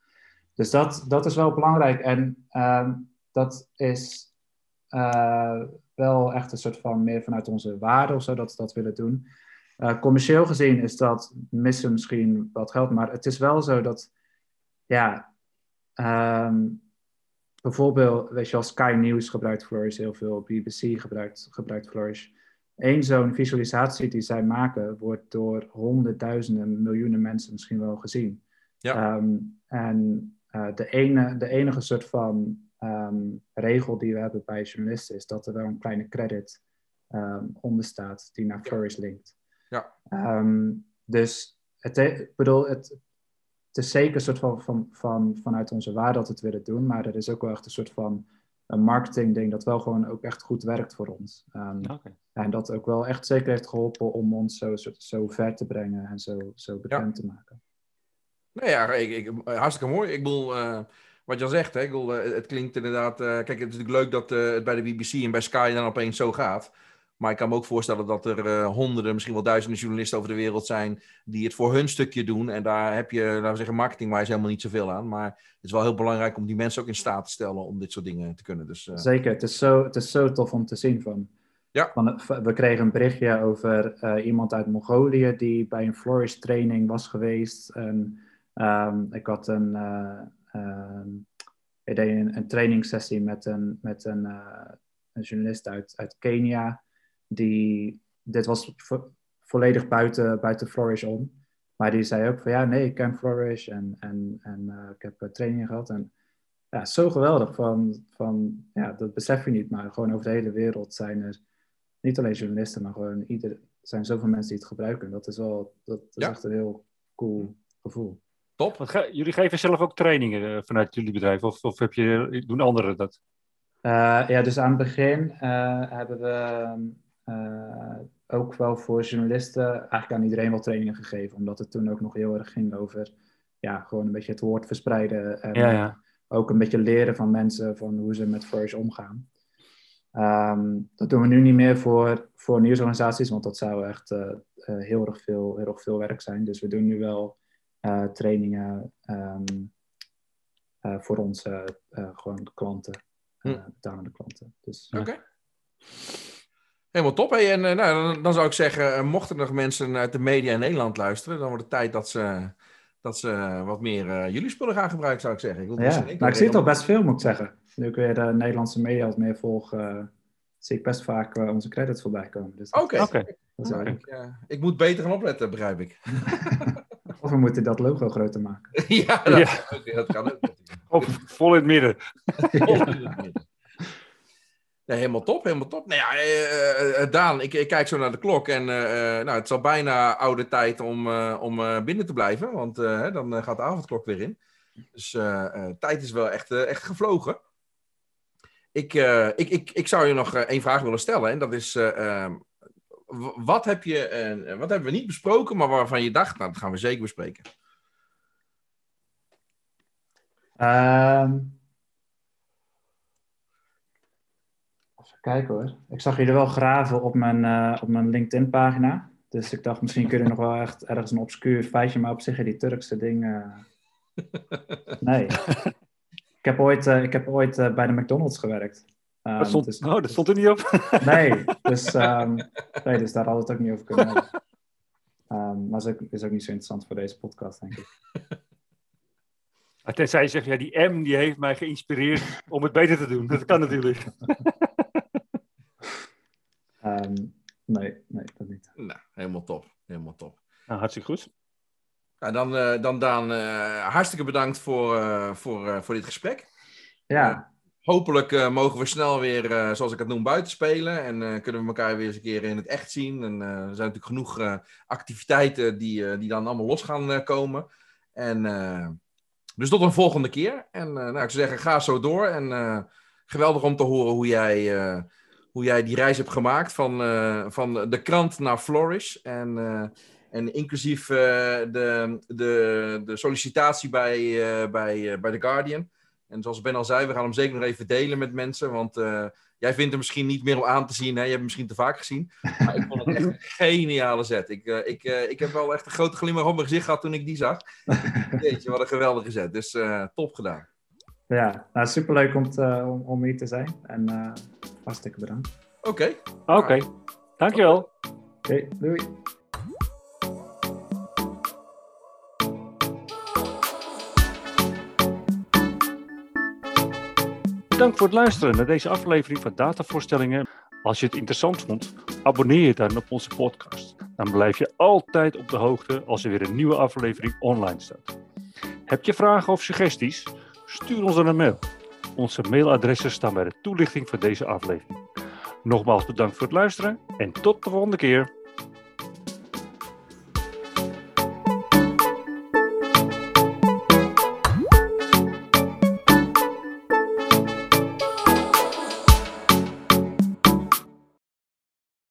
Dus dat, dat is wel belangrijk. En um, dat is wel echt een soort van meer vanuit onze waarde of zo dat we dat willen doen. Uh, commercieel gezien is dat missen misschien wat geld, maar het is wel zo dat, ja, um, bijvoorbeeld, weet je wel, Sky News gebruikt Flourish heel veel, BBC gebruikt, gebruikt Flourish. Eén zo'n visualisatie die zij maken, wordt door honderdduizenden, miljoenen mensen misschien wel gezien. Ja. Um, en uh, de, ene, de enige soort van um, regel die we hebben bij journalisten is dat er wel een kleine credit um, onder staat die naar Flourish linkt. Ja. Um, dus het, ik bedoel, het, het is zeker een soort van, van, van vanuit onze waarde dat we het willen doen, maar er is ook wel echt een soort van een marketing ding dat wel gewoon ook echt goed werkt voor ons. Okay. En dat ook wel echt zeker heeft geholpen om ons zo, zo, zo ver te brengen en zo, zo bekend Ja. te maken. Nou ja, ik, ik, hartstikke mooi. Ik bedoel, uh, wat je al zegt, hè, ik bedoel, uh, het klinkt inderdaad... Uh, kijk, het is natuurlijk leuk dat uh, het bij de BBC en bij Sky dan opeens zo gaat. Maar ik kan me ook voorstellen dat er uh, honderden, misschien wel duizenden journalisten over de wereld zijn... die het voor hun stukje doen. En daar heb je, laten we zeggen, marketingwijs helemaal niet zoveel aan. Maar het is wel heel belangrijk om die mensen ook in staat te stellen om dit soort dingen te kunnen. Dus, uh... Zeker, het is, zo, het is zo tof om te zien van... Ja. Van, we kregen een berichtje over uh, iemand uit Mongolië die bij een Flourish training was geweest. En um, ik had een, um, ik deed een, een trainingssessie met een, met een, een journalist uit, uit Kenia. Die, dit was vo volledig buiten, buiten Flourish om. Maar die zei ook van ja, nee, ik ken Flourish en, en, en uh, ik heb trainingen gehad. En ja, zo geweldig. Van, van, ja, dat besef je niet, maar gewoon over de hele wereld zijn er niet alleen journalisten, maar gewoon ieder, er zijn zoveel mensen die het gebruiken. Dat is wel, dat is Ja. echt een heel cool gevoel. Top. Ge- jullie geven zelf ook trainingen eh, vanuit jullie bedrijf, of, of heb je, doen anderen dat? Uh, ja, dus aan het begin uh, hebben we uh, ook wel voor journalisten eigenlijk aan iedereen wel trainingen gegeven. Omdat het toen ook nog heel erg ging over ja, gewoon een beetje het woord verspreiden. En Ja, ja. ook een beetje leren van mensen van hoe ze met Flourish omgaan. Um, dat doen we nu niet meer voor, voor nieuwsorganisaties, want dat zou echt uh, uh, heel, erg veel, heel erg veel werk zijn. Dus we doen nu wel uh, trainingen um, voor onze gewoon klanten, Hm. betalende klanten. Dus, Oké. Okay. Helemaal top. Hey, en nou, dan, dan, zou ik zeggen, mochten er nog mensen uit de media in Nederland luisteren, dan wordt het tijd dat ze, dat ze wat meer jullie spullen gaan gebruiken, zou ik zeggen. Ik, wil ja, nou, ik zie het al best veel, moet ik zeggen. Nu ik weer de Nederlandse media wat meer volg, uh, zie ik best vaak uh, onze credits voorbij komen. Dus Oké. Okay. Okay. ik, uh, ik, moet beter gaan opletten, begrijp ik. of we moeten dat logo groter maken. ja, dat, ja. dat kan ook. Of vol in het midden. vol in het midden. Helemaal top, helemaal top. Nou ja, eh, eh, Daan, ik, ik, kijk zo naar de klok en eh, eh, nou, het is al bijna oude tijd om, eh, om eh, binnen te blijven, want eh, dan eh, gaat de avondklok weer in. Dus eh, eh, tijd is wel echt, eh, echt gevlogen. Ik, eh, ik, ik, ik zou je nog eh, één vraag willen stellen en dat is, eh, ehm, wat, heb je, eh, wat hebben we niet besproken, maar waarvan je dacht, nou, dat gaan we zeker bespreken. Ehm, kijken hoor. Ik zag jullie wel graven op mijn, eh, op mijn LinkedIn-pagina. Dus ik dacht, misschien kun je nog wel echt ergens een obscuur feitje, maar op zich die Turkse dingen. Nee. ik heb ooit, eh, ik heb ooit eh, bij de McDonald's gewerkt. Ehm, Dat stond, dus- oh, dat stond er niet op. Nee, dus, ehm, nee, dus daar we het ook niet over kunnen hebben. Ehm, maar dat is ook, is ook niet zo interessant voor deze podcast, denk ik. Maar Tenzij je zegt, ja, die M die heeft mij geïnspireerd om het beter te doen. Dat kan natuurlijk. Ehm, nee, nee, dat niet. Nou, helemaal top, helemaal top. Nou, hartstikke goed. Nou, dan, eh, dan Daan, eh, hartstikke bedankt voor, eh, voor, eh, voor dit gesprek. Ja, Hopelijk eh, mogen we snel weer, eh, zoals ik het noem, buiten spelen. En eh, kunnen we elkaar weer eens een keer in het echt zien. En eh, er zijn natuurlijk genoeg eh, activiteiten die, eh, die dan allemaal los gaan komen. En eh, dus tot een volgende keer. En eh, nou, ik zou zeggen, ga zo door. En eh, geweldig om te horen hoe jij, eh, hoe jij die reis hebt gemaakt van, eh, van de krant naar Flourish. En, eh, en inclusief eh, de, de, de sollicitatie bij, bij, bij The Guardian. En zoals Ben al zei, we gaan hem zeker nog even delen met mensen. Want jij vindt hem misschien niet meer om aan te zien. Hè? Je hebt hem misschien te vaak gezien. Maar ik vond het echt een geniale zet. Ik, ik, ik heb wel echt een grote glimlach op mijn gezicht gehad toen ik die zag. Jeetje, wat een geweldige zet. Dus top gedaan. Ja. Nou, superleuk om, te, om, om hier te zijn. En eh, hartstikke bedankt. Oké. Oké, dankjewel. Oké, doei. Bedankt voor het luisteren naar deze aflevering van Datavoorstellingen. Als je het interessant vond, abonneer je dan op onze podcast. Dan blijf je altijd op de hoogte als er weer een nieuwe aflevering online staat. Heb je vragen of suggesties? Stuur ons dan een mail. Onze mailadressen staan bij de toelichting van deze aflevering. Nogmaals bedankt voor het luisteren en tot de volgende keer.